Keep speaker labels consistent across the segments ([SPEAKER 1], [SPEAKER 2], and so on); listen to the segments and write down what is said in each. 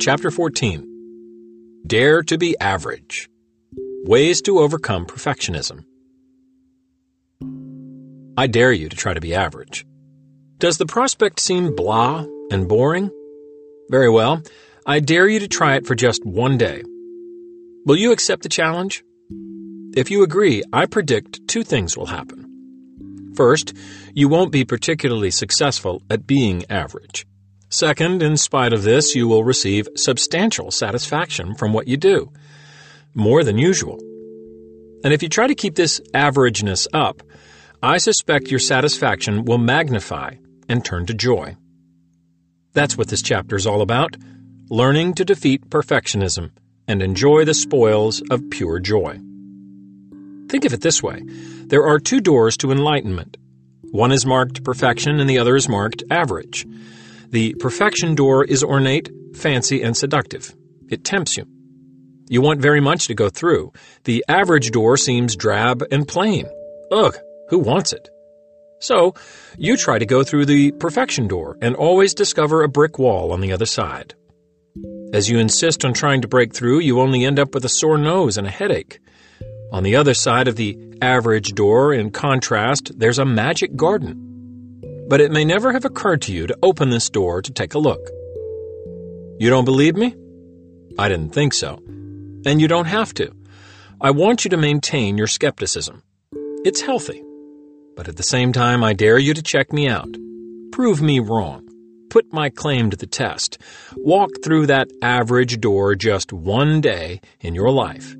[SPEAKER 1] Chapter 14 Dare to be Average Ways to Overcome Perfectionism. I dare you to try to be average. Does the prospect seem blah and boring? Very well, I dare you to try it for just one day. Will you accept the challenge? If you agree, I predict two things will happen. First, you won't be particularly successful at being average. Second, in spite of this, you will receive substantial satisfaction from what you do, more than usual. And if you try to keep this averageness up, I suspect your satisfaction will magnify and turn to joy. That's what this chapter is all about learning to defeat perfectionism and enjoy the spoils of pure joy. Think of it this way there are two doors to enlightenment. One is marked perfection and the other is marked average. The perfection door is ornate, fancy, and seductive. It tempts you. You want very much to go through. The average door seems drab and plain. Ugh, who wants it? So, you try to go through the perfection door and always discover a brick wall on the other side. As you insist on trying to break through, you only end up with a sore nose and a headache. On the other side of the average door, in contrast, there's a magic garden but it may never have occurred to you to open this door to take a look. You don't believe me? I didn't think so. And you don't have to. I want you to maintain your skepticism. It's healthy. But at the same time, I dare you to check me out. Prove me wrong. Put my claim to the test. Walk through that average door just one day in your life.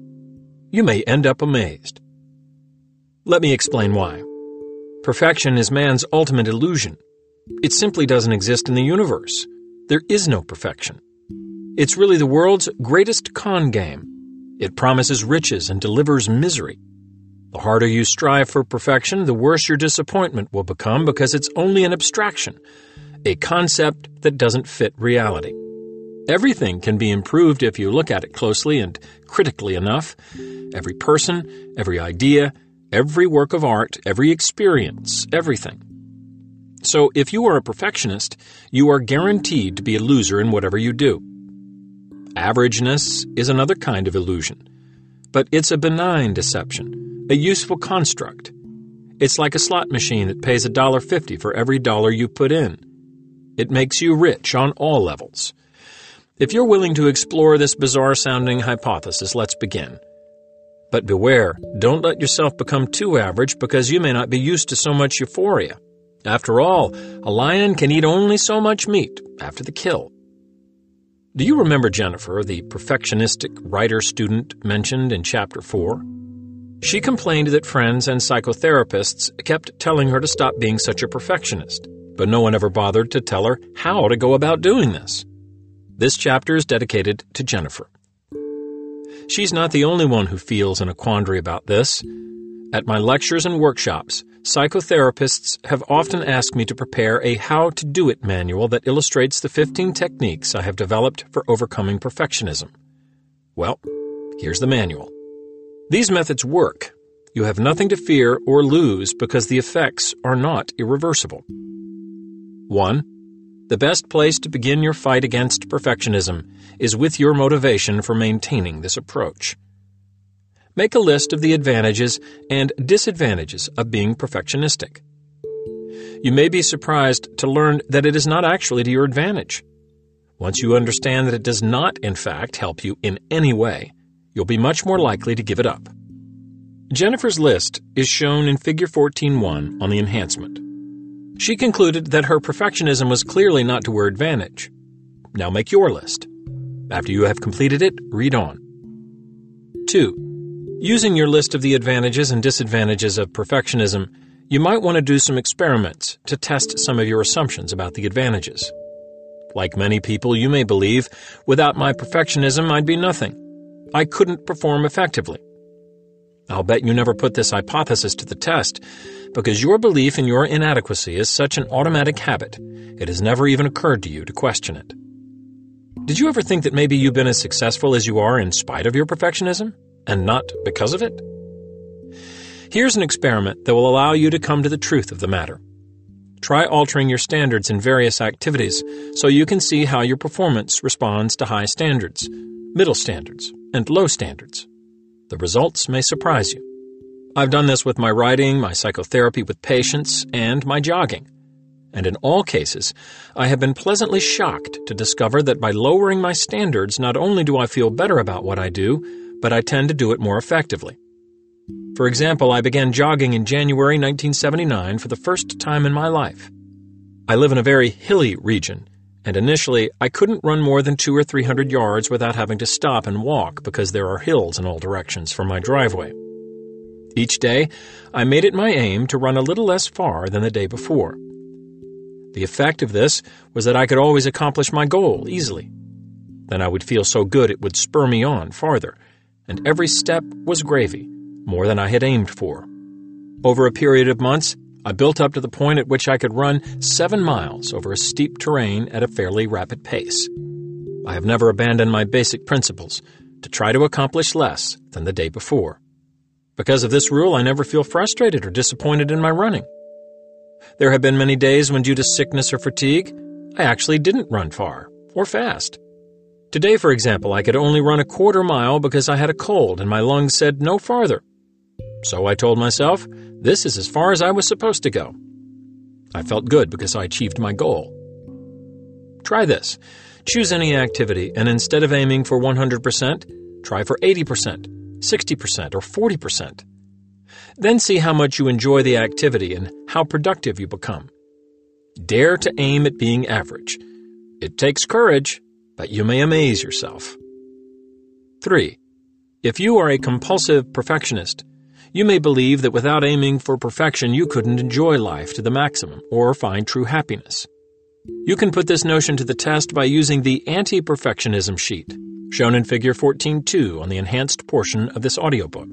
[SPEAKER 1] You may end up amazed. Let me explain why. Perfection is man's ultimate illusion. It simply doesn't exist in the universe. There is no perfection. It's really the world's greatest con game. It promises riches and delivers misery. The harder you strive for perfection, the worse your disappointment will become because it's only an abstraction, a concept that doesn't fit reality. Everything can be improved if you look at it closely and critically enough. Every person, every idea, every work of art, every experience, everything. So, if you are a perfectionist, you are guaranteed to be a loser in whatever you do. Averageness is another kind of illusion, but it's a benign deception, a useful construct. It's like a slot machine that pays $1.50 for every dollar you put in. It makes you rich on all levels. If you're willing to explore this bizarre sounding hypothesis, let's begin. But beware, don't let yourself become too average because you may not be used to so much euphoria. After all, a lion can eat only so much meat after the kill. Do you remember Jennifer, the perfectionistic writer student mentioned in Chapter 4? She complained that friends and psychotherapists kept telling her to stop being such a perfectionist, but no one ever bothered to tell her how to go about doing this. This chapter is dedicated to Jennifer. She's not the only one who feels in a quandary about this. At my lectures and workshops, psychotherapists have often asked me to prepare a how to do it manual that illustrates the 15 techniques I have developed for overcoming perfectionism. Well, here's the manual. These methods work. You have nothing to fear or lose because the effects are not irreversible. 1. The best place to begin your fight against perfectionism is with your motivation for maintaining this approach. Make a list of the advantages and disadvantages of being perfectionistic. You may be surprised to learn that it is not actually to your advantage. Once you understand that it does not, in fact, help you in any way, you'll be much more likely to give it up. Jennifer's list is shown in Figure 14.1 on the enhancement. She concluded that her perfectionism was clearly not to her advantage. Now make your list. After you have completed it, read on. 2. Using your list of the advantages and disadvantages of perfectionism, you might want to do some experiments to test some of your assumptions about the advantages. Like many people, you may believe, without my perfectionism, I'd be nothing. I couldn't perform effectively. I'll bet you never put this hypothesis to the test, because your belief in your inadequacy is such an automatic habit, it has never even occurred to you to question it. Did you ever think that maybe you've been as successful as you are in spite of your perfectionism, and not because of it? Here's an experiment that will allow you to come to the truth of the matter. try altering your standards in various activities so you can see how your performance responds to high standards, middle standards, and low standards. The results may surprise you. I've done this with my writing, my psychotherapy with patients, and my jogging. And in all cases, I have been pleasantly shocked to discover that by lowering my standards, not only do I feel better about what I do, but I tend to do it more effectively. For example, I began jogging in January 1979 for the first time in my life. I live in a very hilly region, and initially I couldn't run more than two or three hundred yards without having to stop and walk because there are hills in all directions from my driveway. Each day, I made it my aim to run a little less far than the day before. The effect of this was that I could always accomplish my goal easily. Then I would feel so good it would spur me on farther, and every step was gravy, more than I had aimed for. Over a period of months, I built up to the point at which I could run seven miles over a steep terrain at a fairly rapid pace. I have never abandoned my basic principles to try to accomplish less than the day before. Because of this rule, I never feel frustrated or disappointed in my running. There have been many days when, due to sickness or fatigue, I actually didn't run far or fast. Today, for example, I could only run a quarter mile because I had a cold and my lungs said no farther. So I told myself, this is as far as I was supposed to go. I felt good because I achieved my goal. Try this. Choose any activity and instead of aiming for 100%, try for 80%. 60%, or 40%. Then see how much you enjoy the activity and how productive you become. Dare to aim at being average. It takes courage, but you may amaze yourself. 3. If you are a compulsive perfectionist, you may believe that without aiming for perfection you couldn't enjoy life to the maximum or find true happiness. You can put this notion to the test by using the anti-perfectionism sheet shown in Figure 14.2 on the enhanced portion of this audiobook.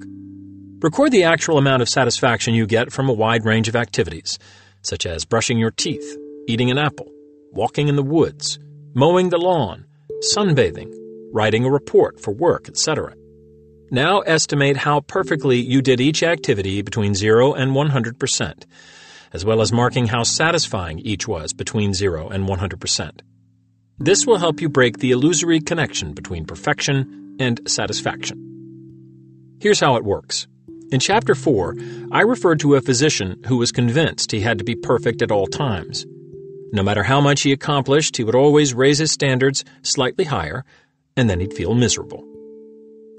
[SPEAKER 1] Record the actual amount of satisfaction you get from a wide range of activities, such as brushing your teeth, eating an apple, walking in the woods, mowing the lawn, sunbathing, writing a report for work, etc. Now estimate how perfectly you did each activity between 0 and 100%, as well as marking how satisfying each was between 0 and 100%. This will help you break the illusory connection between perfection and satisfaction. Here's how it works. In Chapter 4, I referred to a physician who was convinced he had to be perfect at all times. No matter how much he accomplished, he would always raise his standards slightly higher, and then he'd feel miserable.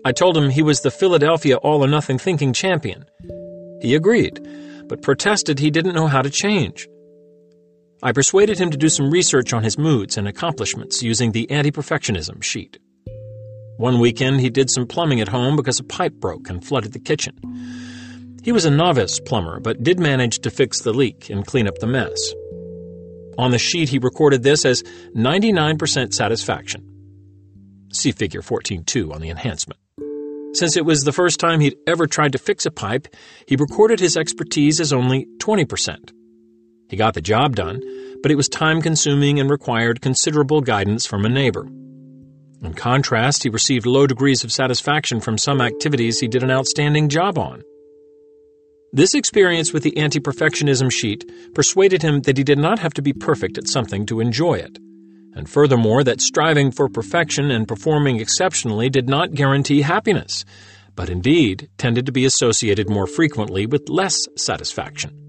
[SPEAKER 1] I told him he was the Philadelphia all or nothing thinking champion. He agreed, but protested he didn't know how to change. I persuaded him to do some research on his moods and accomplishments using the anti perfectionism sheet. One weekend, he did some plumbing at home because a pipe broke and flooded the kitchen. He was a novice plumber, but did manage to fix the leak and clean up the mess. On the sheet, he recorded this as 99% satisfaction. See figure 14.2 on the enhancement. Since it was the first time he'd ever tried to fix a pipe, he recorded his expertise as only 20%. He got the job done, but it was time consuming and required considerable guidance from a neighbor. In contrast, he received low degrees of satisfaction from some activities he did an outstanding job on. This experience with the anti perfectionism sheet persuaded him that he did not have to be perfect at something to enjoy it, and furthermore, that striving for perfection and performing exceptionally did not guarantee happiness, but indeed tended to be associated more frequently with less satisfaction.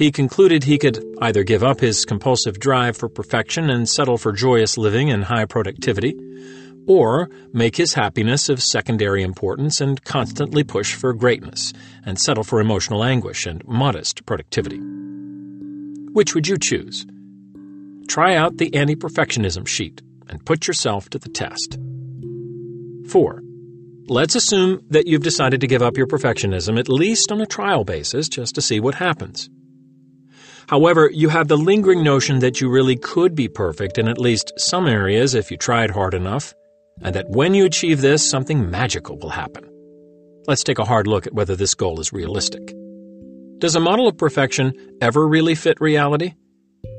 [SPEAKER 1] He concluded he could either give up his compulsive drive for perfection and settle for joyous living and high productivity, or make his happiness of secondary importance and constantly push for greatness and settle for emotional anguish and modest productivity. Which would you choose? Try out the anti perfectionism sheet and put yourself to the test. 4. Let's assume that you've decided to give up your perfectionism at least on a trial basis just to see what happens. However, you have the lingering notion that you really could be perfect in at least some areas if you tried hard enough, and that when you achieve this, something magical will happen. Let's take a hard look at whether this goal is realistic. Does a model of perfection ever really fit reality?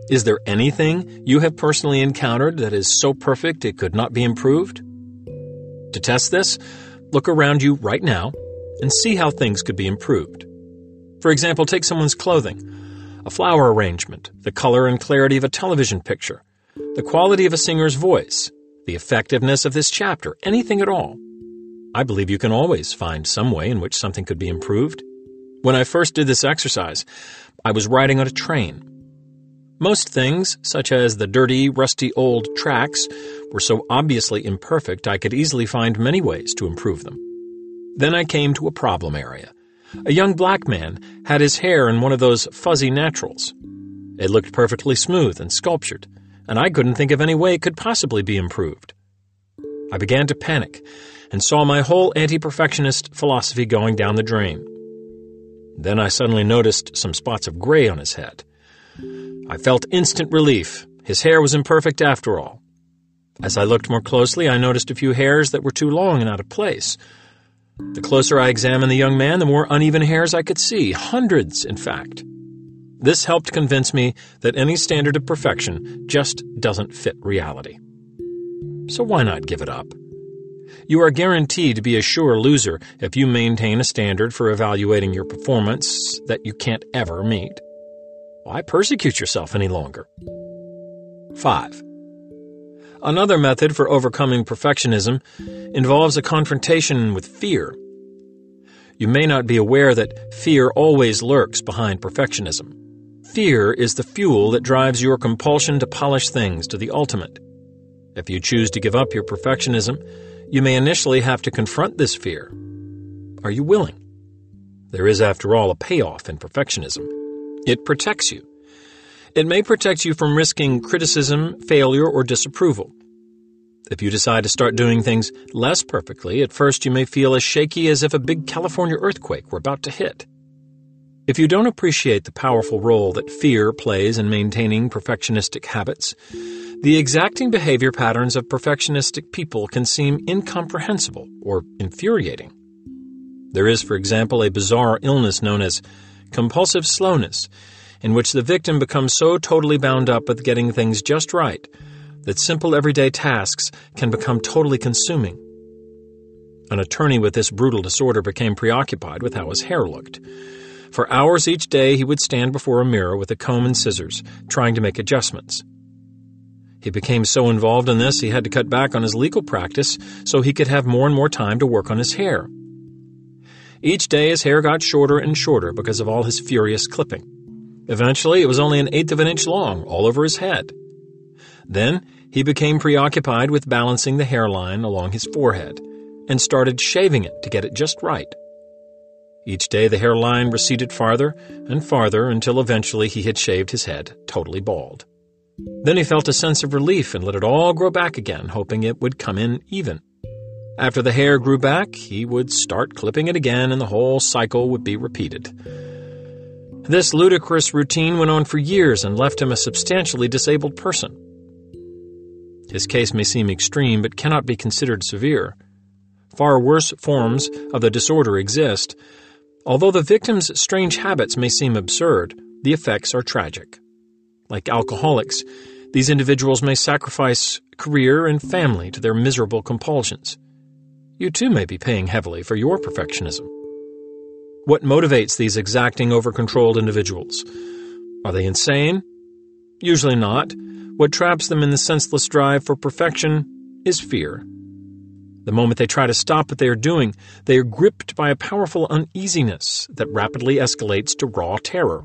[SPEAKER 1] Is there anything you have personally encountered that is so perfect it could not be improved? To test this, look around you right now and see how things could be improved. For example, take someone's clothing. A flower arrangement, the color and clarity of a television picture, the quality of a singer's voice, the effectiveness of this chapter, anything at all. I believe you can always find some way in which something could be improved. When I first did this exercise, I was riding on a train. Most things, such as the dirty, rusty old tracks, were so obviously imperfect I could easily find many ways to improve them. Then I came to a problem area. A young black man had his hair in one of those fuzzy naturals. It looked perfectly smooth and sculptured, and I couldn't think of any way it could possibly be improved. I began to panic and saw my whole anti perfectionist philosophy going down the drain. Then I suddenly noticed some spots of gray on his head. I felt instant relief. His hair was imperfect after all. As I looked more closely, I noticed a few hairs that were too long and out of place. The closer I examined the young man, the more uneven hairs I could see, hundreds, in fact. This helped convince me that any standard of perfection just doesn't fit reality. So why not give it up? You are guaranteed to be a sure loser if you maintain a standard for evaluating your performance that you can't ever meet. Why persecute yourself any longer? 5. Another method for overcoming perfectionism involves a confrontation with fear. You may not be aware that fear always lurks behind perfectionism. Fear is the fuel that drives your compulsion to polish things to the ultimate. If you choose to give up your perfectionism, you may initially have to confront this fear. Are you willing? There is, after all, a payoff in perfectionism. It protects you. It may protect you from risking criticism, failure, or disapproval. If you decide to start doing things less perfectly, at first you may feel as shaky as if a big California earthquake were about to hit. If you don't appreciate the powerful role that fear plays in maintaining perfectionistic habits, the exacting behavior patterns of perfectionistic people can seem incomprehensible or infuriating. There is, for example, a bizarre illness known as compulsive slowness, in which the victim becomes so totally bound up with getting things just right that simple everyday tasks can become totally consuming. An attorney with this brutal disorder became preoccupied with how his hair looked. For hours each day, he would stand before a mirror with a comb and scissors, trying to make adjustments. He became so involved in this he had to cut back on his legal practice so he could have more and more time to work on his hair. Each day his hair got shorter and shorter because of all his furious clipping. Eventually it was only an eighth of an inch long, all over his head. Then he became preoccupied with balancing the hairline along his forehead and started shaving it to get it just right. Each day the hairline receded farther and farther until eventually he had shaved his head totally bald. Then he felt a sense of relief and let it all grow back again, hoping it would come in even. After the hair grew back, he would start clipping it again and the whole cycle would be repeated. This ludicrous routine went on for years and left him a substantially disabled person. His case may seem extreme but cannot be considered severe. Far worse forms of the disorder exist. Although the victim's strange habits may seem absurd, the effects are tragic. Like alcoholics, these individuals may sacrifice career and family to their miserable compulsions. You too may be paying heavily for your perfectionism. What motivates these exacting, over controlled individuals? Are they insane? Usually not. What traps them in the senseless drive for perfection is fear. The moment they try to stop what they are doing, they are gripped by a powerful uneasiness that rapidly escalates to raw terror.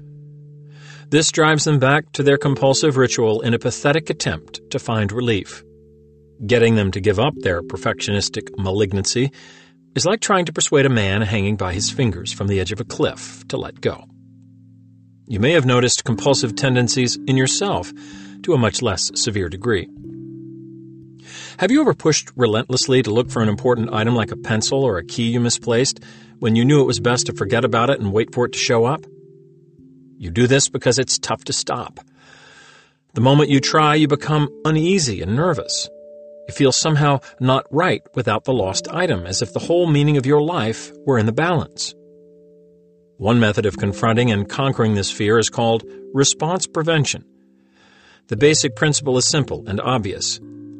[SPEAKER 1] This drives them back to their compulsive ritual in a pathetic attempt to find relief. Getting them to give up their perfectionistic malignancy is like trying to persuade a man hanging by his fingers from the edge of a cliff to let go. You may have noticed compulsive tendencies in yourself to a much less severe degree. Have you ever pushed relentlessly to look for an important item like a pencil or a key you misplaced when you knew it was best to forget about it and wait for it to show up? You do this because it's tough to stop. The moment you try, you become uneasy and nervous. You feel somehow not right without the lost item, as if the whole meaning of your life were in the balance. One method of confronting and conquering this fear is called response prevention. The basic principle is simple and obvious.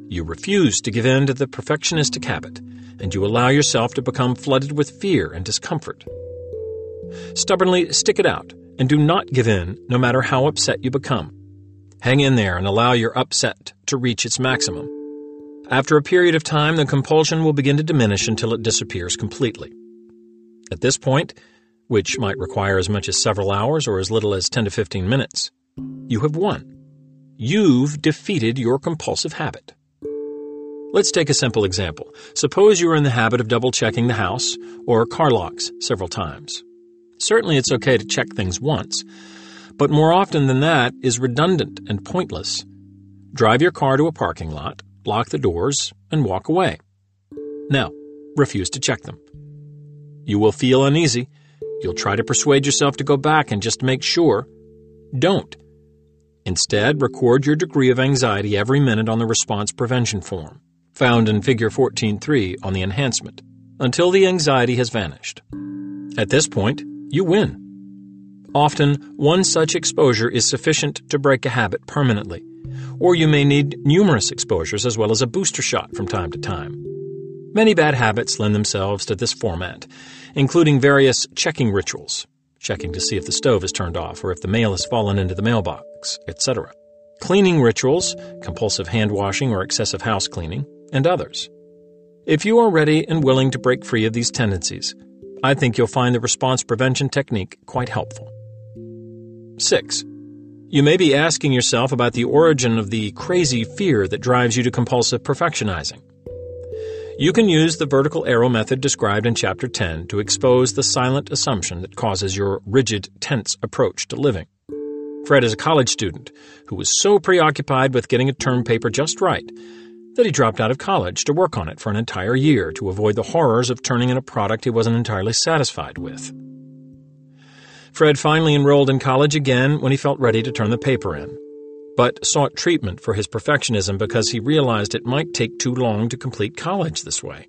[SPEAKER 1] You refuse to give in to the perfectionistic habit, and you allow yourself to become flooded with fear and discomfort. Stubbornly stick it out and do not give in no matter how upset you become. Hang in there and allow your upset to reach its maximum. After a period of time, the compulsion will begin to diminish until it disappears completely. At this point, which might require as much as several hours or as little as 10 to 15 minutes, you have won. You've defeated your compulsive habit. Let's take a simple example. Suppose you are in the habit of double checking the house or car locks several times. Certainly it's okay to check things once, but more often than that is redundant and pointless. Drive your car to a parking lot, lock the doors, and walk away. Now, refuse to check them. You will feel uneasy. You'll try to persuade yourself to go back and just make sure. Don't. Instead, record your degree of anxiety every minute on the response prevention form, found in Figure 14.3 on the enhancement, until the anxiety has vanished. At this point, you win. Often, one such exposure is sufficient to break a habit permanently, or you may need numerous exposures as well as a booster shot from time to time. Many bad habits lend themselves to this format, including various checking rituals, checking to see if the stove is turned off or if the mail has fallen into the mailbox, etc. Cleaning rituals, compulsive hand washing or excessive house cleaning, and others. If you are ready and willing to break free of these tendencies, I think you'll find the response prevention technique quite helpful. 6. You may be asking yourself about the origin of the crazy fear that drives you to compulsive perfectionizing. You can use the vertical arrow method described in Chapter 10 to expose the silent assumption that causes your rigid, tense approach to living. Fred is a college student who was so preoccupied with getting a term paper just right that he dropped out of college to work on it for an entire year to avoid the horrors of turning in a product he wasn't entirely satisfied with. Fred finally enrolled in college again when he felt ready to turn the paper in but sought treatment for his perfectionism because he realized it might take too long to complete college this way.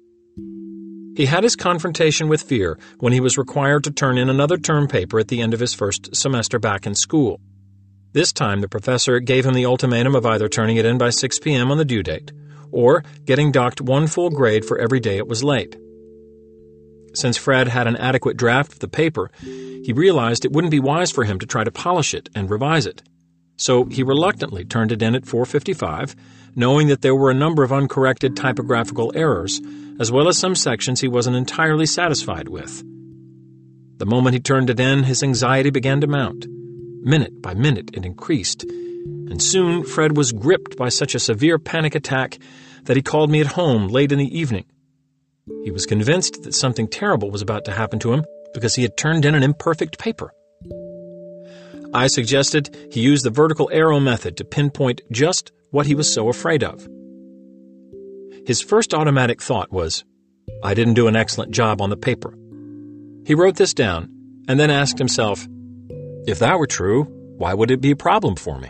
[SPEAKER 1] He had his confrontation with fear when he was required to turn in another term paper at the end of his first semester back in school. This time, the professor gave him the ultimatum of either turning it in by 6 p.m. on the due date or getting docked one full grade for every day it was late. Since Fred had an adequate draft of the paper, he realized it wouldn't be wise for him to try to polish it and revise it so he reluctantly turned it in at 455, knowing that there were a number of uncorrected typographical errors, as well as some sections he wasn't entirely satisfied with. The moment he turned it in, his anxiety began to mount. Minute by minute, it increased, and soon Fred was gripped by such a severe panic attack that he called me at home late in the evening. He was convinced that something terrible was about to happen to him because he had turned in an imperfect paper. I suggested he use the vertical arrow method to pinpoint just what he was so afraid of. His first automatic thought was, I didn't do an excellent job on the paper. He wrote this down and then asked himself, if that were true, why would it be a problem for me?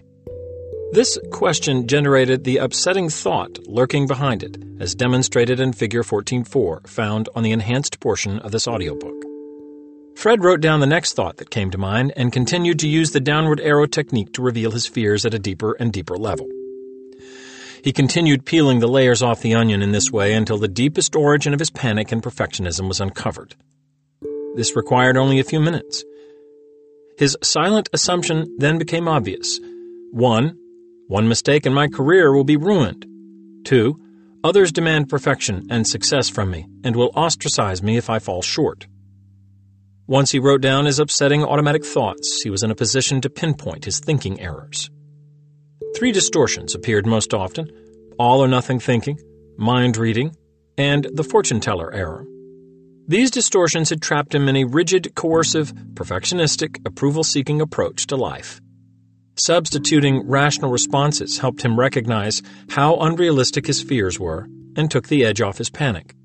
[SPEAKER 1] This question generated the upsetting thought lurking behind it, as demonstrated in Figure 14.4, found on the enhanced portion of this audiobook. Fred wrote down the next thought that came to mind and continued to use the downward arrow technique to reveal his fears at a deeper and deeper level. He continued peeling the layers off the onion in this way until the deepest origin of his panic and perfectionism was uncovered. This required only a few minutes. His silent assumption then became obvious. One, one mistake in my career will be ruined. Two, others demand perfection and success from me and will ostracize me if I fall short. Once he wrote down his upsetting automatic thoughts, he was in a position to pinpoint his thinking errors. Three distortions appeared most often all or nothing thinking, mind reading, and the fortune teller error. These distortions had trapped him in a rigid, coercive, perfectionistic, approval seeking approach to life. Substituting rational responses helped him recognize how unrealistic his fears were and took the edge off his panic.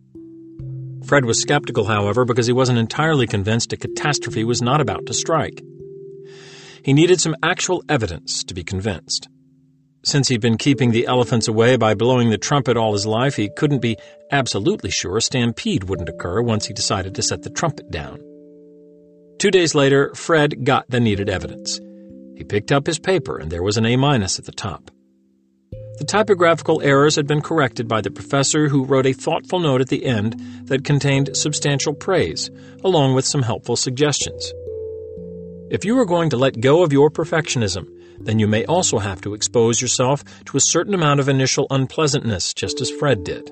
[SPEAKER 1] Fred was skeptical, however, because he wasn't entirely convinced a catastrophe was not about to strike. He needed some actual evidence to be convinced. Since he'd been keeping the elephants away by blowing the trumpet all his life, he couldn't be absolutely sure a stampede wouldn't occur once he decided to set the trumpet down. Two days later, Fred got the needed evidence. He picked up his paper, and there was an A minus at the top. The typographical errors had been corrected by the professor, who wrote a thoughtful note at the end that contained substantial praise, along with some helpful suggestions. If you are going to let go of your perfectionism, then you may also have to expose yourself to a certain amount of initial unpleasantness, just as Fred did.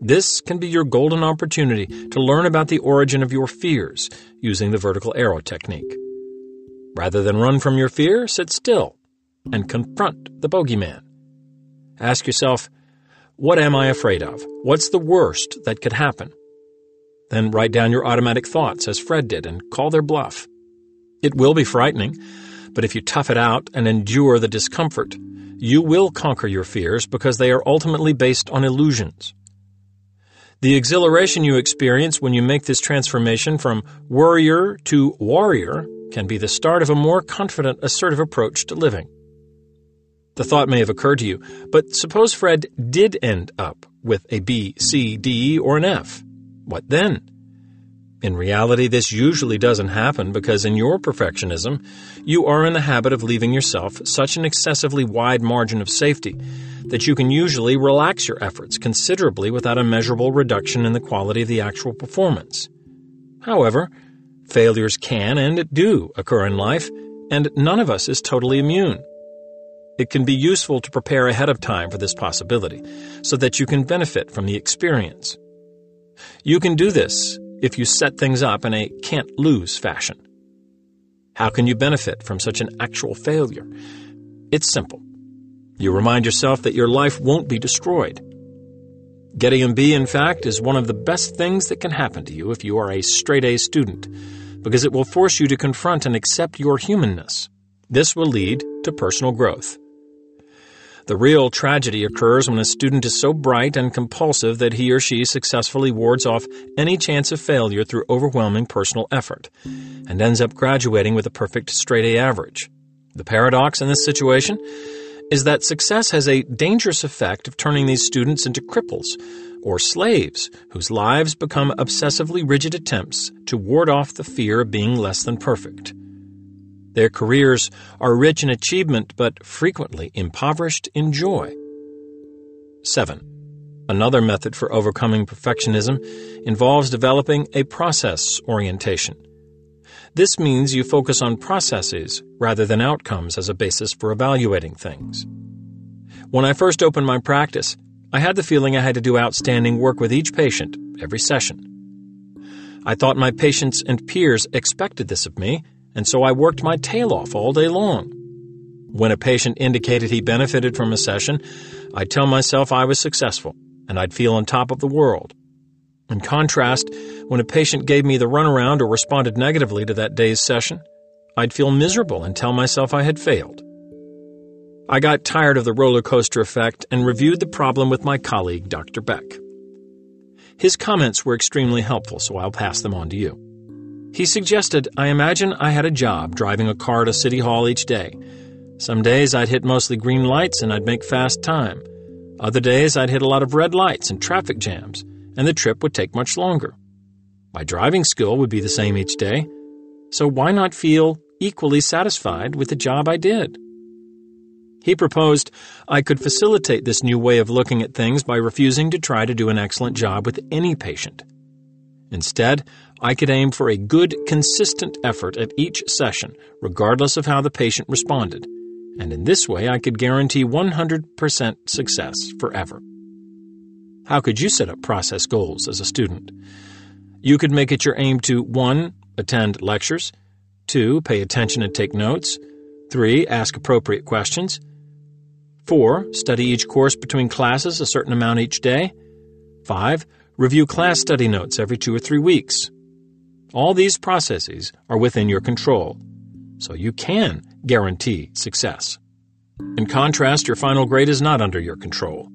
[SPEAKER 1] This can be your golden opportunity to learn about the origin of your fears using the vertical arrow technique. Rather than run from your fear, sit still and confront the bogeyman. Ask yourself, what am I afraid of? What's the worst that could happen? Then write down your automatic thoughts as Fred did and call their bluff. It will be frightening, but if you tough it out and endure the discomfort, you will conquer your fears because they are ultimately based on illusions. The exhilaration you experience when you make this transformation from worrier to warrior can be the start of a more confident, assertive approach to living. The thought may have occurred to you, but suppose Fred did end up with a B, C, D, or an F. What then? In reality, this usually doesn't happen because in your perfectionism, you are in the habit of leaving yourself such an excessively wide margin of safety that you can usually relax your efforts considerably without a measurable reduction in the quality of the actual performance. However, failures can and do occur in life, and none of us is totally immune. It can be useful to prepare ahead of time for this possibility so that you can benefit from the experience. You can do this if you set things up in a can't lose fashion. How can you benefit from such an actual failure? It's simple. You remind yourself that your life won't be destroyed. Getting a B, in fact, is one of the best things that can happen to you if you are a straight A student, because it will force you to confront and accept your humanness. This will lead to personal growth. The real tragedy occurs when a student is so bright and compulsive that he or she successfully wards off any chance of failure through overwhelming personal effort, and ends up graduating with a perfect straight A average. The paradox in this situation is that success has a dangerous effect of turning these students into cripples or slaves whose lives become obsessively rigid attempts to ward off the fear of being less than perfect. Their careers are rich in achievement but frequently impoverished in joy. 7. Another method for overcoming perfectionism involves developing a process orientation. This means you focus on processes rather than outcomes as a basis for evaluating things. When I first opened my practice, I had the feeling I had to do outstanding work with each patient every session. I thought my patients and peers expected this of me, and so I worked my tail off all day long. When a patient indicated he benefited from a session, I'd tell myself I was successful and I'd feel on top of the world. In contrast, when a patient gave me the runaround or responded negatively to that day's session, I'd feel miserable and tell myself I had failed. I got tired of the roller coaster effect and reviewed the problem with my colleague, Dr. Beck. His comments were extremely helpful, so I'll pass them on to you. He suggested I imagine I had a job driving a car to City Hall each day. Some days I'd hit mostly green lights and I'd make fast time. Other days I'd hit a lot of red lights and traffic jams, and the trip would take much longer. My driving skill would be the same each day, so why not feel equally satisfied with the job I did? He proposed I could facilitate this new way of looking at things by refusing to try to do an excellent job with any patient. Instead, I could aim for a good, consistent effort at each session, regardless of how the patient responded, and in this way I could guarantee 100% success forever. How could you set up process goals as a student? You could make it your aim to 1. Attend lectures, 2. Pay attention and take notes, 3. Ask appropriate questions, 4. Study each course between classes a certain amount each day, 5. Review class study notes every two or three weeks. All these processes are within your control, so you can guarantee success. In contrast, your final grade is not under your control.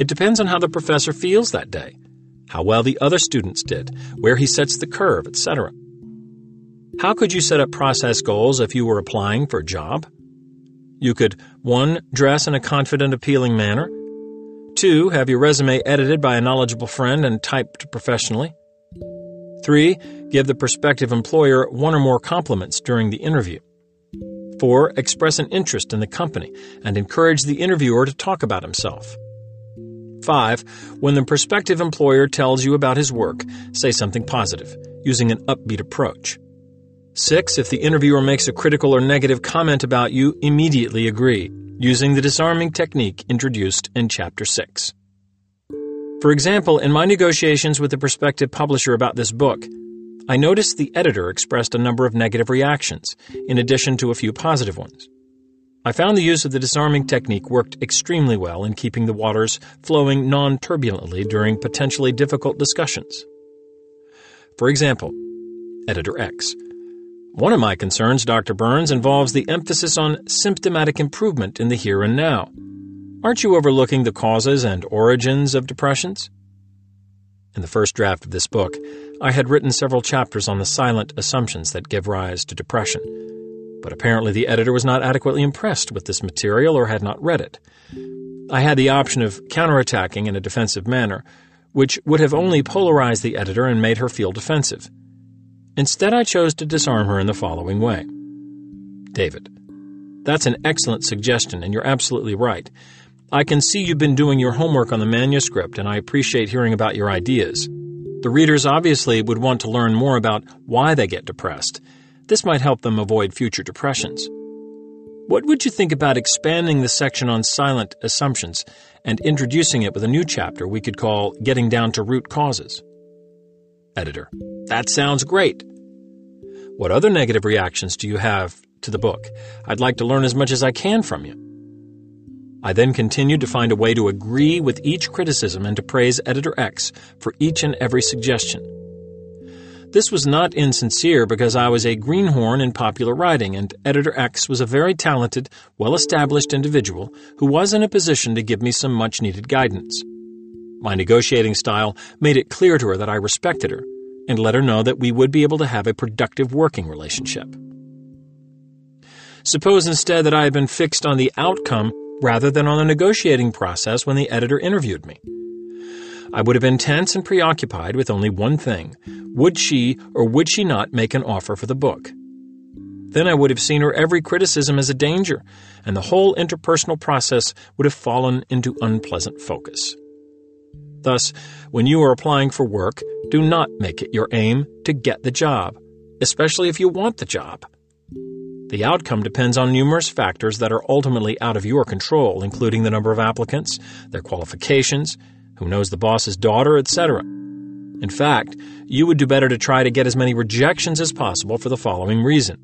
[SPEAKER 1] It depends on how the professor feels that day, how well the other students did, where he sets the curve, etc. How could you set up process goals if you were applying for a job? You could 1. Dress in a confident, appealing manner. 2. Have your resume edited by a knowledgeable friend and typed professionally. 3. Give the prospective employer one or more compliments during the interview. 4. Express an interest in the company and encourage the interviewer to talk about himself. 5. When the prospective employer tells you about his work, say something positive, using an upbeat approach. 6. If the interviewer makes a critical or negative comment about you, immediately agree, using the disarming technique introduced in Chapter 6. For example, in my negotiations with the prospective publisher about this book, I noticed the editor expressed a number of negative reactions, in addition to a few positive ones. I found the use of the disarming technique worked extremely well in keeping the waters flowing non turbulently during potentially difficult discussions. For example, Editor X. One of my concerns, Dr. Burns, involves the emphasis on symptomatic improvement in the here and now. Aren't you overlooking the causes and origins of depressions? In the first draft of this book, I had written several chapters on the silent assumptions that give rise to depression but apparently the editor was not adequately impressed with this material or had not read it. I had the option of counterattacking in a defensive manner, which would have only polarized the editor and made her feel defensive. Instead, I chose to disarm her in the following way David, that's an excellent suggestion, and you're absolutely right. I can see you've been doing your homework on the manuscript, and I appreciate hearing about your ideas. The readers obviously would want to learn more about why they get depressed this might help them avoid future depressions. What would you think about expanding the section on silent assumptions and introducing it with a new chapter we could call Getting Down to Root Causes? Editor, that sounds great. What other negative reactions do you have to the book? I'd like to learn as much as I can from you. I then continued to find a way to agree with each criticism and to praise Editor X for each and every suggestion. This was not insincere because I was a greenhorn in popular writing, and Editor X was a very talented, well established individual who was in a position to give me some much needed guidance. My negotiating style made it clear to her that I respected her and let her know that we would be able to have a productive working relationship. Suppose instead that I had been fixed on the outcome rather than on the negotiating process when the editor interviewed me. I would have been tense and preoccupied with only one thing would she or would she not make an offer for the book? Then I would have seen her every criticism as a danger, and the whole interpersonal process would have fallen into unpleasant focus. Thus, when you are applying for work, do not make it your aim to get the job, especially if you want the job. The outcome depends on numerous factors that are ultimately out of your control, including the number of applicants, their qualifications, who knows the boss's daughter, etc. In fact, you would do better to try to get as many rejections as possible for the following reason.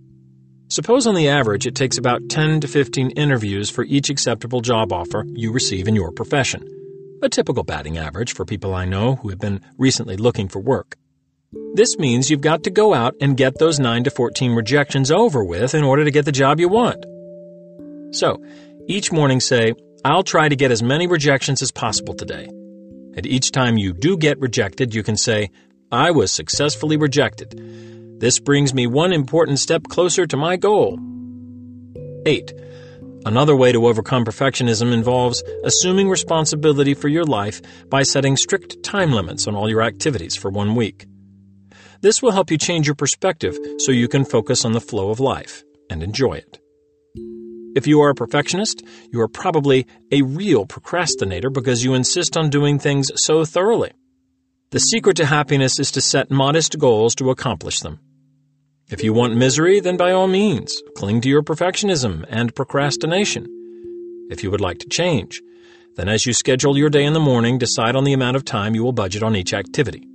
[SPEAKER 1] Suppose on the average it takes about 10 to 15 interviews for each acceptable job offer you receive in your profession. A typical batting average for people I know who have been recently looking for work. This means you've got to go out and get those 9 to 14 rejections over with in order to get the job you want. So, each morning say, I'll try to get as many rejections as possible today. And each time you do get rejected, you can say, I was successfully rejected. This brings me one important step closer to my goal. 8. Another way to overcome perfectionism involves assuming responsibility for your life by setting strict time limits on all your activities for one week. This will help you change your perspective so you can focus on the flow of life and enjoy it. If you are a perfectionist, you are probably a real procrastinator because you insist on doing things so thoroughly. The secret to happiness is to set modest goals to accomplish them. If you want misery, then by all means, cling to your perfectionism and procrastination. If you would like to change, then as you schedule your day in the morning, decide on the amount of time you will budget on each activity.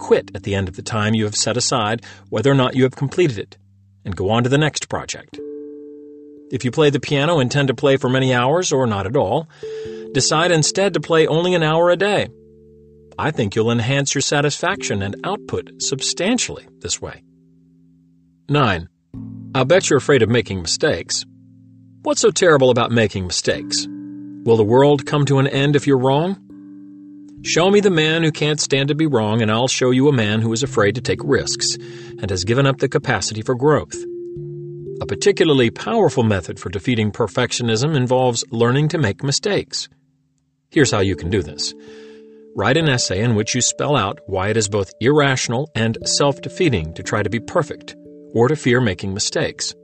[SPEAKER 1] Quit at the end of the time you have set aside whether or not you have completed it, and go on to the next project. If you play the piano intend to play for many hours or not at all, decide instead to play only an hour a day. I think you'll enhance your satisfaction and output substantially this way. 9. I'll bet you're afraid of making mistakes. What's so terrible about making mistakes? Will the world come to an end if you're wrong? Show me the man who can't stand to be wrong, and I'll show you a man who is afraid to take risks and has given up the capacity for growth. A particularly powerful method for defeating perfectionism involves learning to make mistakes. Here's how you can do this. Write an essay in which you spell out why it is both irrational and self defeating to try to be perfect or to fear making mistakes.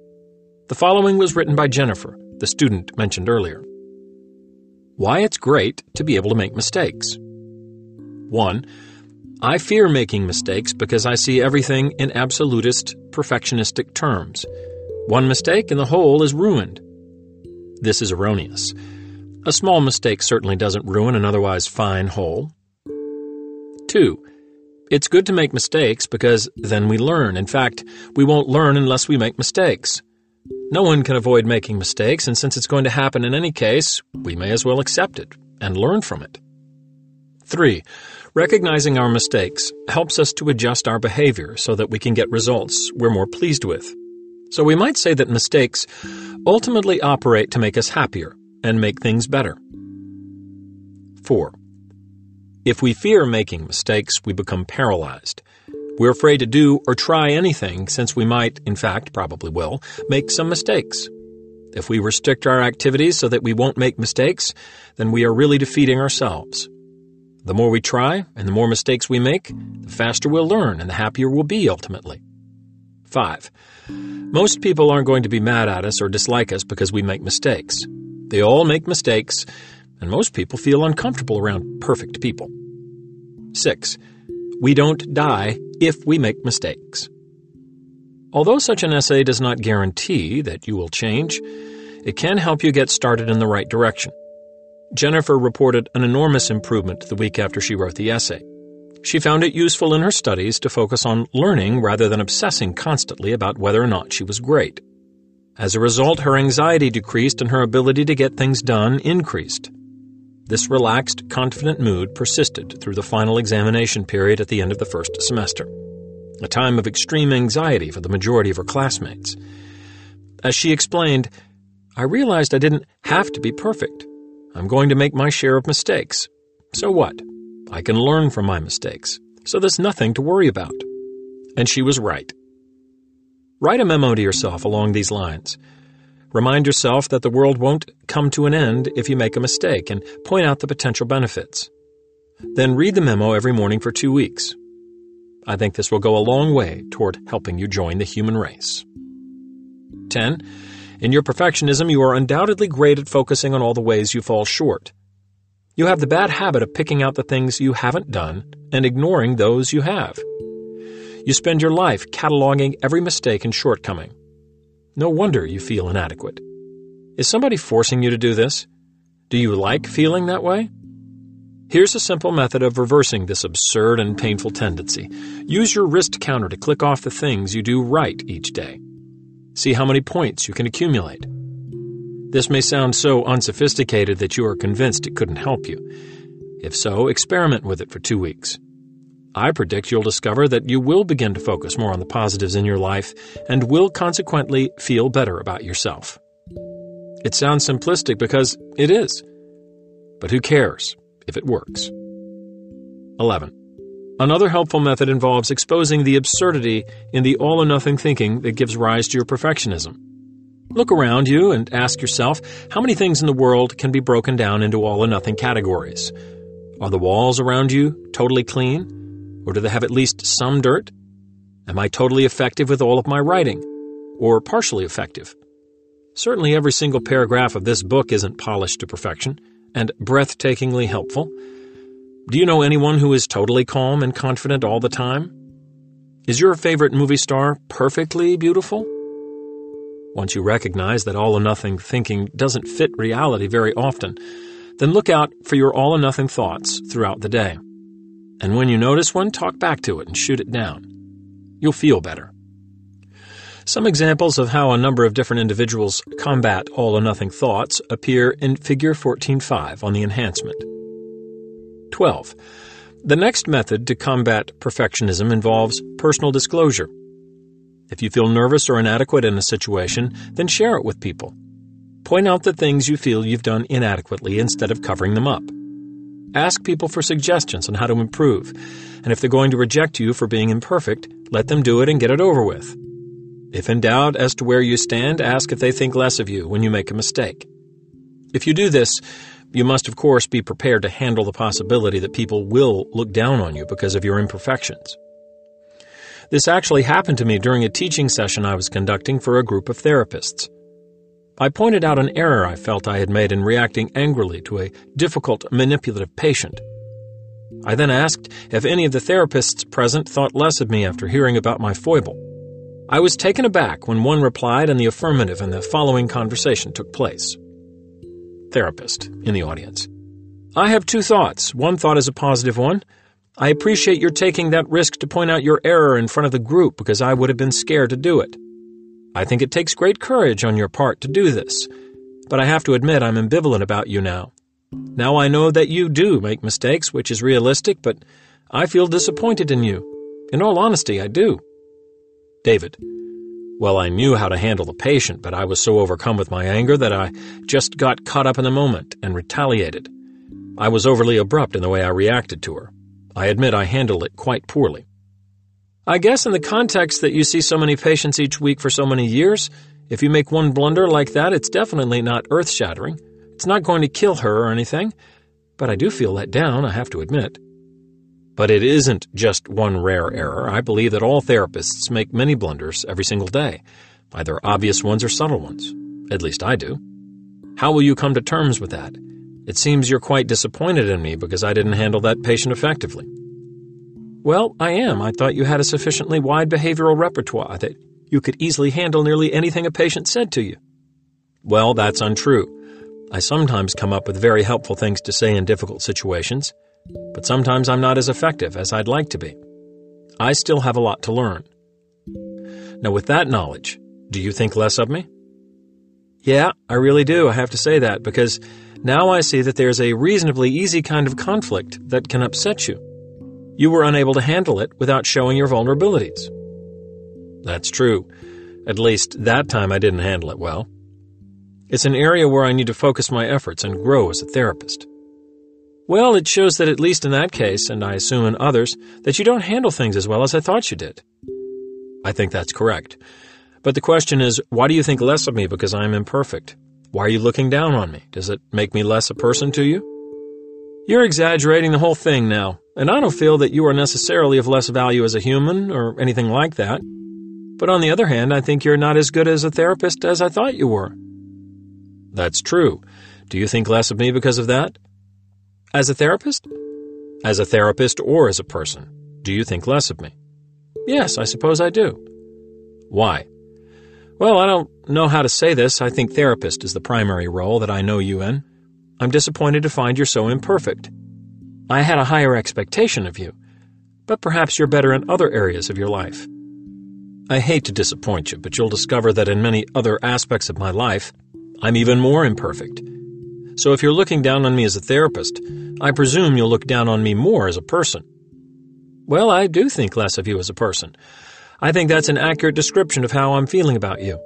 [SPEAKER 1] The following was written by Jennifer, the student mentioned earlier. Why it's great to be able to make mistakes. 1. I fear making mistakes because I see everything in absolutist, perfectionistic terms. One mistake and the whole is ruined. This is erroneous. A small mistake certainly doesn't ruin an otherwise fine whole. 2. It's good to make mistakes because then we learn. In fact, we won't learn unless we make mistakes. No one can avoid making mistakes, and since it's going to happen in any case, we may as well accept it and learn from it. 3. Recognizing our mistakes helps us to adjust our behavior so that we can get results we're more pleased with. So we might say that mistakes ultimately operate to make us happier and make things better. 4. If we fear making mistakes, we become paralyzed. We're afraid to do or try anything since we might, in fact, probably will, make some mistakes. If we restrict our activities so that we won't make mistakes, then we are really defeating ourselves. The more we try and the more mistakes we make, the faster we'll learn and the happier we'll be ultimately. 5. Most people aren't going to be mad at us or dislike us because we make mistakes. They all make mistakes, and most people feel uncomfortable around perfect people. 6. We don't die if we make mistakes. Although such an essay does not guarantee that you will change, it can help you get started in the right direction. Jennifer reported an enormous improvement the week after she wrote the essay. She found it useful in her studies to focus on learning rather than obsessing constantly about whether or not she was great. As a result, her anxiety decreased and her ability to get things done increased. This relaxed, confident mood persisted through the final examination period at the end of the first semester, a time of extreme anxiety for the majority of her classmates. As she explained, I realized I didn't have to be perfect. I'm going to make my share of mistakes. So what? I can learn from my mistakes, so there's nothing to worry about. And she was right. Write a memo to yourself along these lines. Remind yourself that the world won't come to an end if you make a mistake and point out the potential benefits. Then read the memo every morning for two weeks. I think this will go a long way toward helping you join the human race. 10. In your perfectionism, you are undoubtedly great at focusing on all the ways you fall short. You have the bad habit of picking out the things you haven't done and ignoring those you have. You spend your life cataloging every mistake and shortcoming. No wonder you feel inadequate. Is somebody forcing you to do this? Do you like feeling that way? Here's a simple method of reversing this absurd and painful tendency. Use your wrist counter to click off the things you do right each day. See how many points you can accumulate. This may sound so unsophisticated that you are convinced it couldn't help you. If so, experiment with it for two weeks. I predict you'll discover that you will begin to focus more on the positives in your life and will consequently feel better about yourself. It sounds simplistic because it is. But who cares if it works? 11. Another helpful method involves exposing the absurdity in the all or nothing thinking that gives rise to your perfectionism. Look around you and ask yourself how many things in the world can be broken down into all or nothing categories. Are the walls around you totally clean? Or do they have at least some dirt? Am I totally effective with all of my writing? Or partially effective? Certainly every single paragraph of this book isn't polished to perfection and breathtakingly helpful. Do you know anyone who is totally calm and confident all the time? Is your favorite movie star perfectly beautiful? Once you recognize that all or nothing thinking doesn't fit reality very often, then look out for your all or nothing thoughts throughout the day. And when you notice one, talk back to it and shoot it down. You'll feel better. Some examples of how a number of different individuals combat all or nothing thoughts appear in Figure 14.5 on the enhancement. 12. The next method to combat perfectionism involves personal disclosure. If you feel nervous or inadequate in a situation, then share it with people. Point out the things you feel you've done inadequately instead of covering them up. Ask people for suggestions on how to improve, and if they're going to reject you for being imperfect, let them do it and get it over with. If in doubt as to where you stand, ask if they think less of you when you make a mistake. If you do this, you must, of course, be prepared to handle the possibility that people will look down on you because of your imperfections. This actually happened to me during a teaching session I was conducting for a group of therapists. I pointed out an error I felt I had made in reacting angrily to a difficult, manipulative patient. I then asked if any of the therapists present thought less of me after hearing about my foible. I was taken aback when one replied in the affirmative and the following conversation took place. Therapist in the audience. I have two thoughts. One thought is a positive one. I appreciate your taking that risk to point out your error in front of the group because I would have been scared to do it. I think it takes great courage on your part to do this, but I have to admit I'm ambivalent about you now. Now I know that you do make mistakes, which is realistic, but I feel disappointed in you. In all honesty, I do. David. Well, I knew how to handle the patient, but I was so overcome with my anger that I just got caught up in the moment and retaliated. I was overly abrupt in the way I reacted to her. I admit I handle it quite poorly. I guess in the context that you see so many patients each week for so many years, if you make one blunder like that, it's definitely not earth shattering. It's not going to kill her or anything, but I do feel let down, I have to admit. But it isn't just one rare error. I believe that all therapists make many blunders every single day, either obvious ones or subtle ones. At least I do. How will you come to terms with that? It seems you're quite disappointed in me because I didn't handle that patient effectively. Well, I am. I thought you had a sufficiently wide behavioral repertoire that you could easily handle nearly anything a patient said to you. Well, that's untrue. I sometimes come up with very helpful things to say in difficult situations, but sometimes I'm not as effective as I'd like to be. I still have a lot to learn. Now, with that knowledge, do you think less of me? Yeah, I really do. I have to say that because now I see that there's a reasonably easy kind of conflict that can upset you. You were unable to handle it without showing your vulnerabilities. That's true. At least that time I didn't handle it well. It's an area where I need to focus my efforts and grow as a therapist. Well, it shows that at least in that case, and I assume in others, that you don't handle things as well as I thought you did. I think that's correct. But the question is, why do you think less of me because I am imperfect? Why are you looking down on me? Does it make me less a person to you? You're exaggerating the whole thing now, and I don't feel that you are necessarily of less value as a human or anything like that. But on the other hand, I think you're not as good as a therapist as I thought you were. That's true. Do you think less of me because of that? As a therapist? As a therapist or as a person, do you think less of me? Yes, I suppose I do. Why? Well, I don't know how to say this. I think therapist is the primary role that I know you in. I'm disappointed to find you're so imperfect. I had a higher expectation of you, but perhaps you're better in other areas of your life. I hate to disappoint you, but you'll discover that in many other aspects of my life, I'm even more imperfect. So if you're looking down on me as a therapist, I presume you'll look down on me more as a person. Well, I do think less of you as a person. I think that's an accurate description of how I'm feeling about you.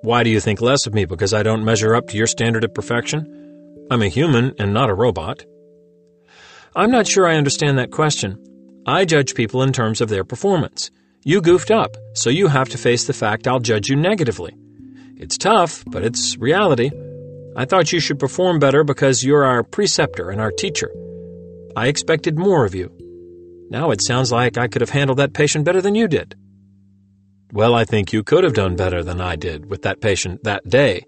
[SPEAKER 1] Why do you think less of me? Because I don't measure up to your standard of perfection? I'm a human and not a robot. I'm not sure I understand that question. I judge people in terms of their performance. You goofed up, so you have to face the fact I'll judge you negatively. It's tough, but it's reality. I thought you should perform better because you're our preceptor and our teacher. I expected more of you. Now it sounds like I could have handled that patient better than you did. Well, I think you could have done better than I did with that patient that day,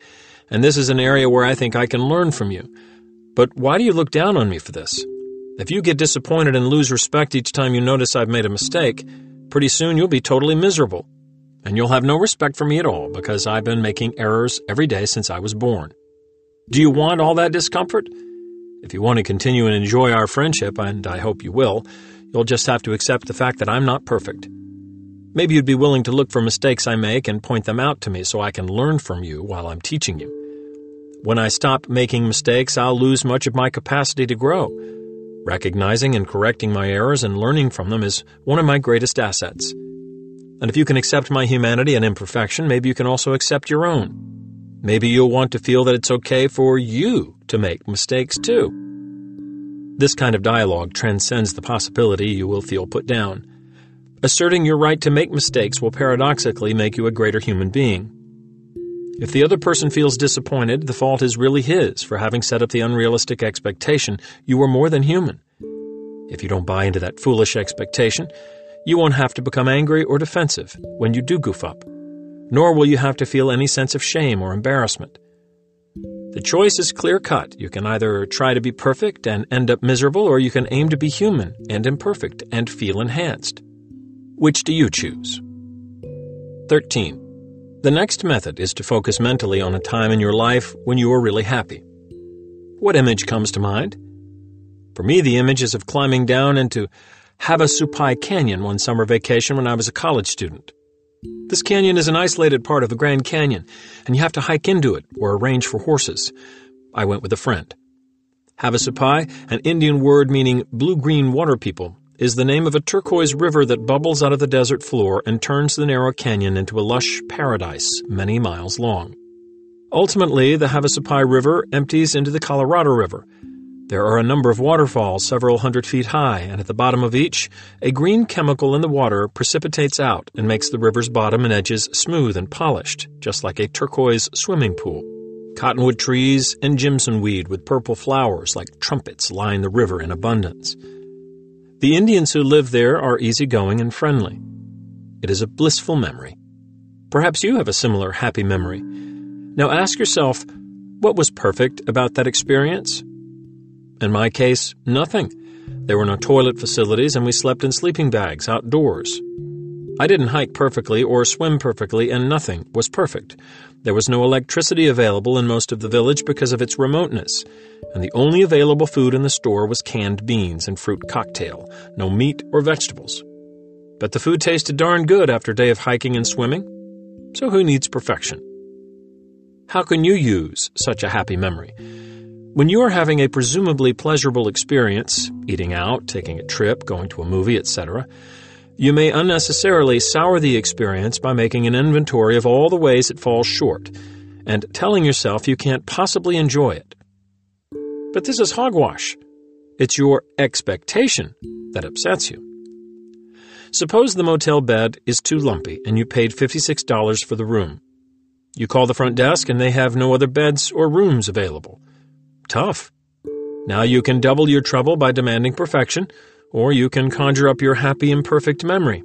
[SPEAKER 1] and this is an area where I think I can learn from you. But why do you look down on me for this? If you get disappointed and lose respect each time you notice I've made a mistake, pretty soon you'll be totally miserable and you'll have no respect for me at all because I've been making errors every day since I was born. Do you want all that discomfort? If you want to continue and enjoy our friendship, and I hope you will, you'll just have to accept the fact that I'm not perfect. Maybe you'd be willing to look for mistakes I make and point them out to me so I can learn from you while I'm teaching you. When I stop making mistakes, I'll lose much of my capacity to grow. Recognizing and correcting my errors and learning from them is one of my greatest assets. And if you can accept my humanity and imperfection, maybe you can also accept your own. Maybe you'll want to feel that it's okay for you to make mistakes too. This kind of dialogue transcends the possibility you will feel put down. Asserting your right to make mistakes will paradoxically make you a greater human being. If the other person feels disappointed, the fault is really his for having set up the unrealistic expectation you are more than human. If you don't buy into that foolish expectation, you won't have to become angry or defensive when you do goof up, nor will you have to feel any sense of shame or embarrassment. The choice is clear cut. You can either try to be perfect and end up miserable, or you can aim to be human and imperfect and feel enhanced. Which do you choose? 13. The next method is to focus mentally on a time in your life when you were really happy. What image comes to mind? For me, the image is of climbing down into Havasupai Canyon one summer vacation when I was a college student. This canyon is an isolated part of the Grand Canyon, and you have to hike into it or arrange for horses. I went with a friend. Havasupai, an Indian word meaning blue-green water people, is the name of a turquoise river that bubbles out of the desert floor and turns the narrow canyon into a lush paradise many miles long. Ultimately, the Havasupai River empties into the Colorado River. There are a number of waterfalls several hundred feet high, and at the bottom of each, a green chemical in the water precipitates out and makes the river's bottom and edges smooth and polished, just like a turquoise swimming pool. Cottonwood trees and jimson weed with purple flowers like trumpets line the river in abundance. The Indians who live there are easygoing and friendly. It is a blissful memory. Perhaps you have a similar happy memory. Now ask yourself, what was perfect about that experience? In my case, nothing. There were no toilet facilities and we slept in sleeping bags outdoors. I didn't hike perfectly or swim perfectly, and nothing was perfect. There was no electricity available in most of the village because of its remoteness, and the only available food in the store was canned beans and fruit cocktail, no meat or vegetables. But the food tasted darn good after a day of hiking and swimming, so who needs perfection? How can you use such a happy memory? When you are having a presumably pleasurable experience, eating out, taking a trip, going to a movie, etc., you may unnecessarily sour the experience by making an inventory of all the ways it falls short and telling yourself you can't possibly enjoy it. But this is hogwash. It's your expectation that upsets you. Suppose the motel bed is too lumpy and you paid $56 for the room. You call the front desk and they have no other beds or rooms available. Tough. Now you can double your trouble by demanding perfection, or you can conjure up your happy imperfect memory.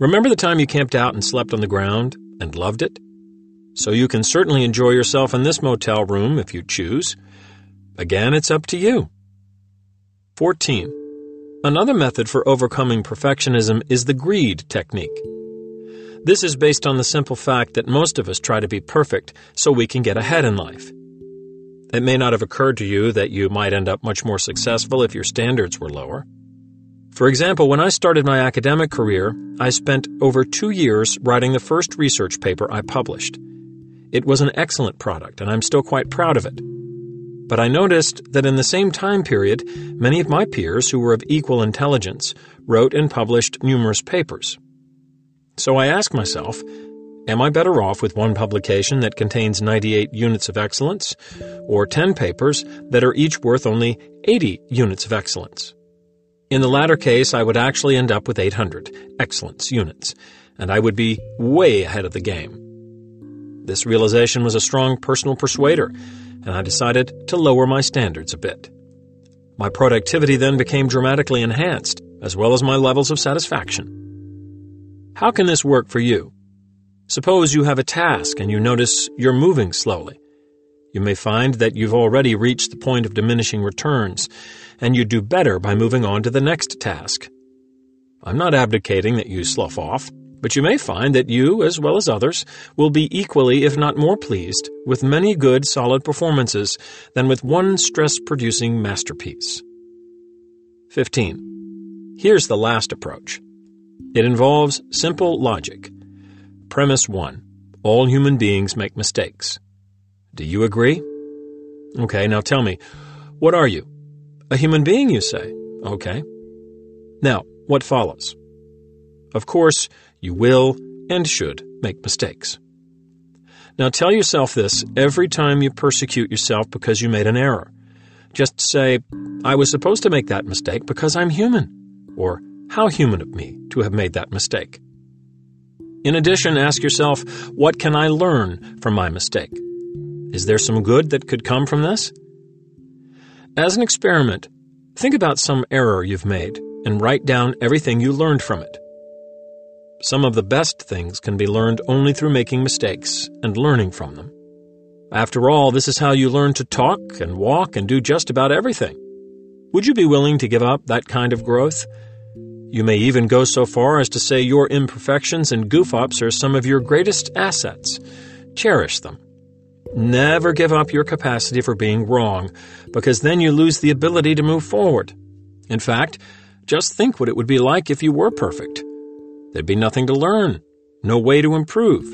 [SPEAKER 1] Remember the time you camped out and slept on the ground and loved it? So you can certainly enjoy yourself in this motel room if you choose. Again, it's up to you. 14. Another method for overcoming perfectionism is the greed technique. This is based on the simple fact that most of us try to be perfect so we can get ahead in life. It may not have occurred to you that you might end up much more successful if your standards were lower. For example, when I started my academic career, I spent over two years writing the first research paper I published. It was an excellent product, and I'm still quite proud of it. But I noticed that in the same time period, many of my peers who were of equal intelligence wrote and published numerous papers. So I asked myself, am I better off with one publication that contains 98 units of excellence, or 10 papers that are each worth only 80 units of excellence? In the latter case, I would actually end up with 800 excellence units, and I would be way ahead of the game. This realization was a strong personal persuader and I decided to lower my standards a bit. My productivity then became dramatically enhanced, as well as my levels of satisfaction. How can this work for you? Suppose you have a task and you notice you're moving slowly. You may find that you've already reached the point of diminishing returns, and you do better by moving on to the next task. I'm not abdicating that you slough off. But you may find that you, as well as others, will be equally, if not more pleased, with many good, solid performances than with one stress producing masterpiece. 15. Here's the last approach it involves simple logic. Premise 1 All human beings make mistakes. Do you agree? Okay, now tell me, what are you? A human being, you say? Okay. Now, what follows? Of course, you will and should make mistakes. Now tell yourself this every time you persecute yourself because you made an error. Just say, I was supposed to make that mistake because I'm human. Or, how human of me to have made that mistake. In addition, ask yourself, what can I learn from my mistake? Is there some good that could come from this? As an experiment, think about some error you've made and write down everything you learned from it. Some of the best things can be learned only through making mistakes and learning from them. After all, this is how you learn to talk and walk and do just about everything. Would you be willing to give up that kind of growth? You may even go so far as to say your imperfections and goof ups are some of your greatest assets. Cherish them. Never give up your capacity for being wrong, because then you lose the ability to move forward. In fact, just think what it would be like if you were perfect. There'd be nothing to learn, no way to improve,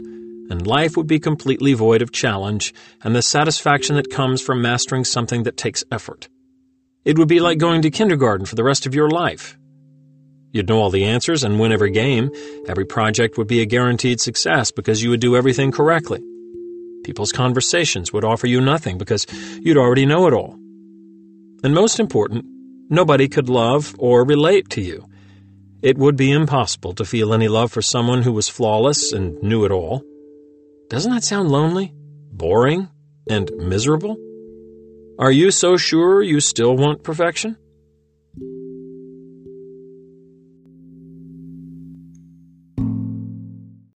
[SPEAKER 1] and life would be completely void of challenge and the satisfaction that comes from mastering something that takes effort. It would be like going to kindergarten for the rest of your life. You'd know all the answers and win every game. Every project would be a guaranteed success because you would do everything correctly. People's conversations would offer you nothing because you'd already know it all. And most important, nobody could love or relate to you. It would be impossible to feel any love for someone who was flawless and knew it all. Doesn't that sound lonely, boring, and miserable? Are you so sure you still want perfection?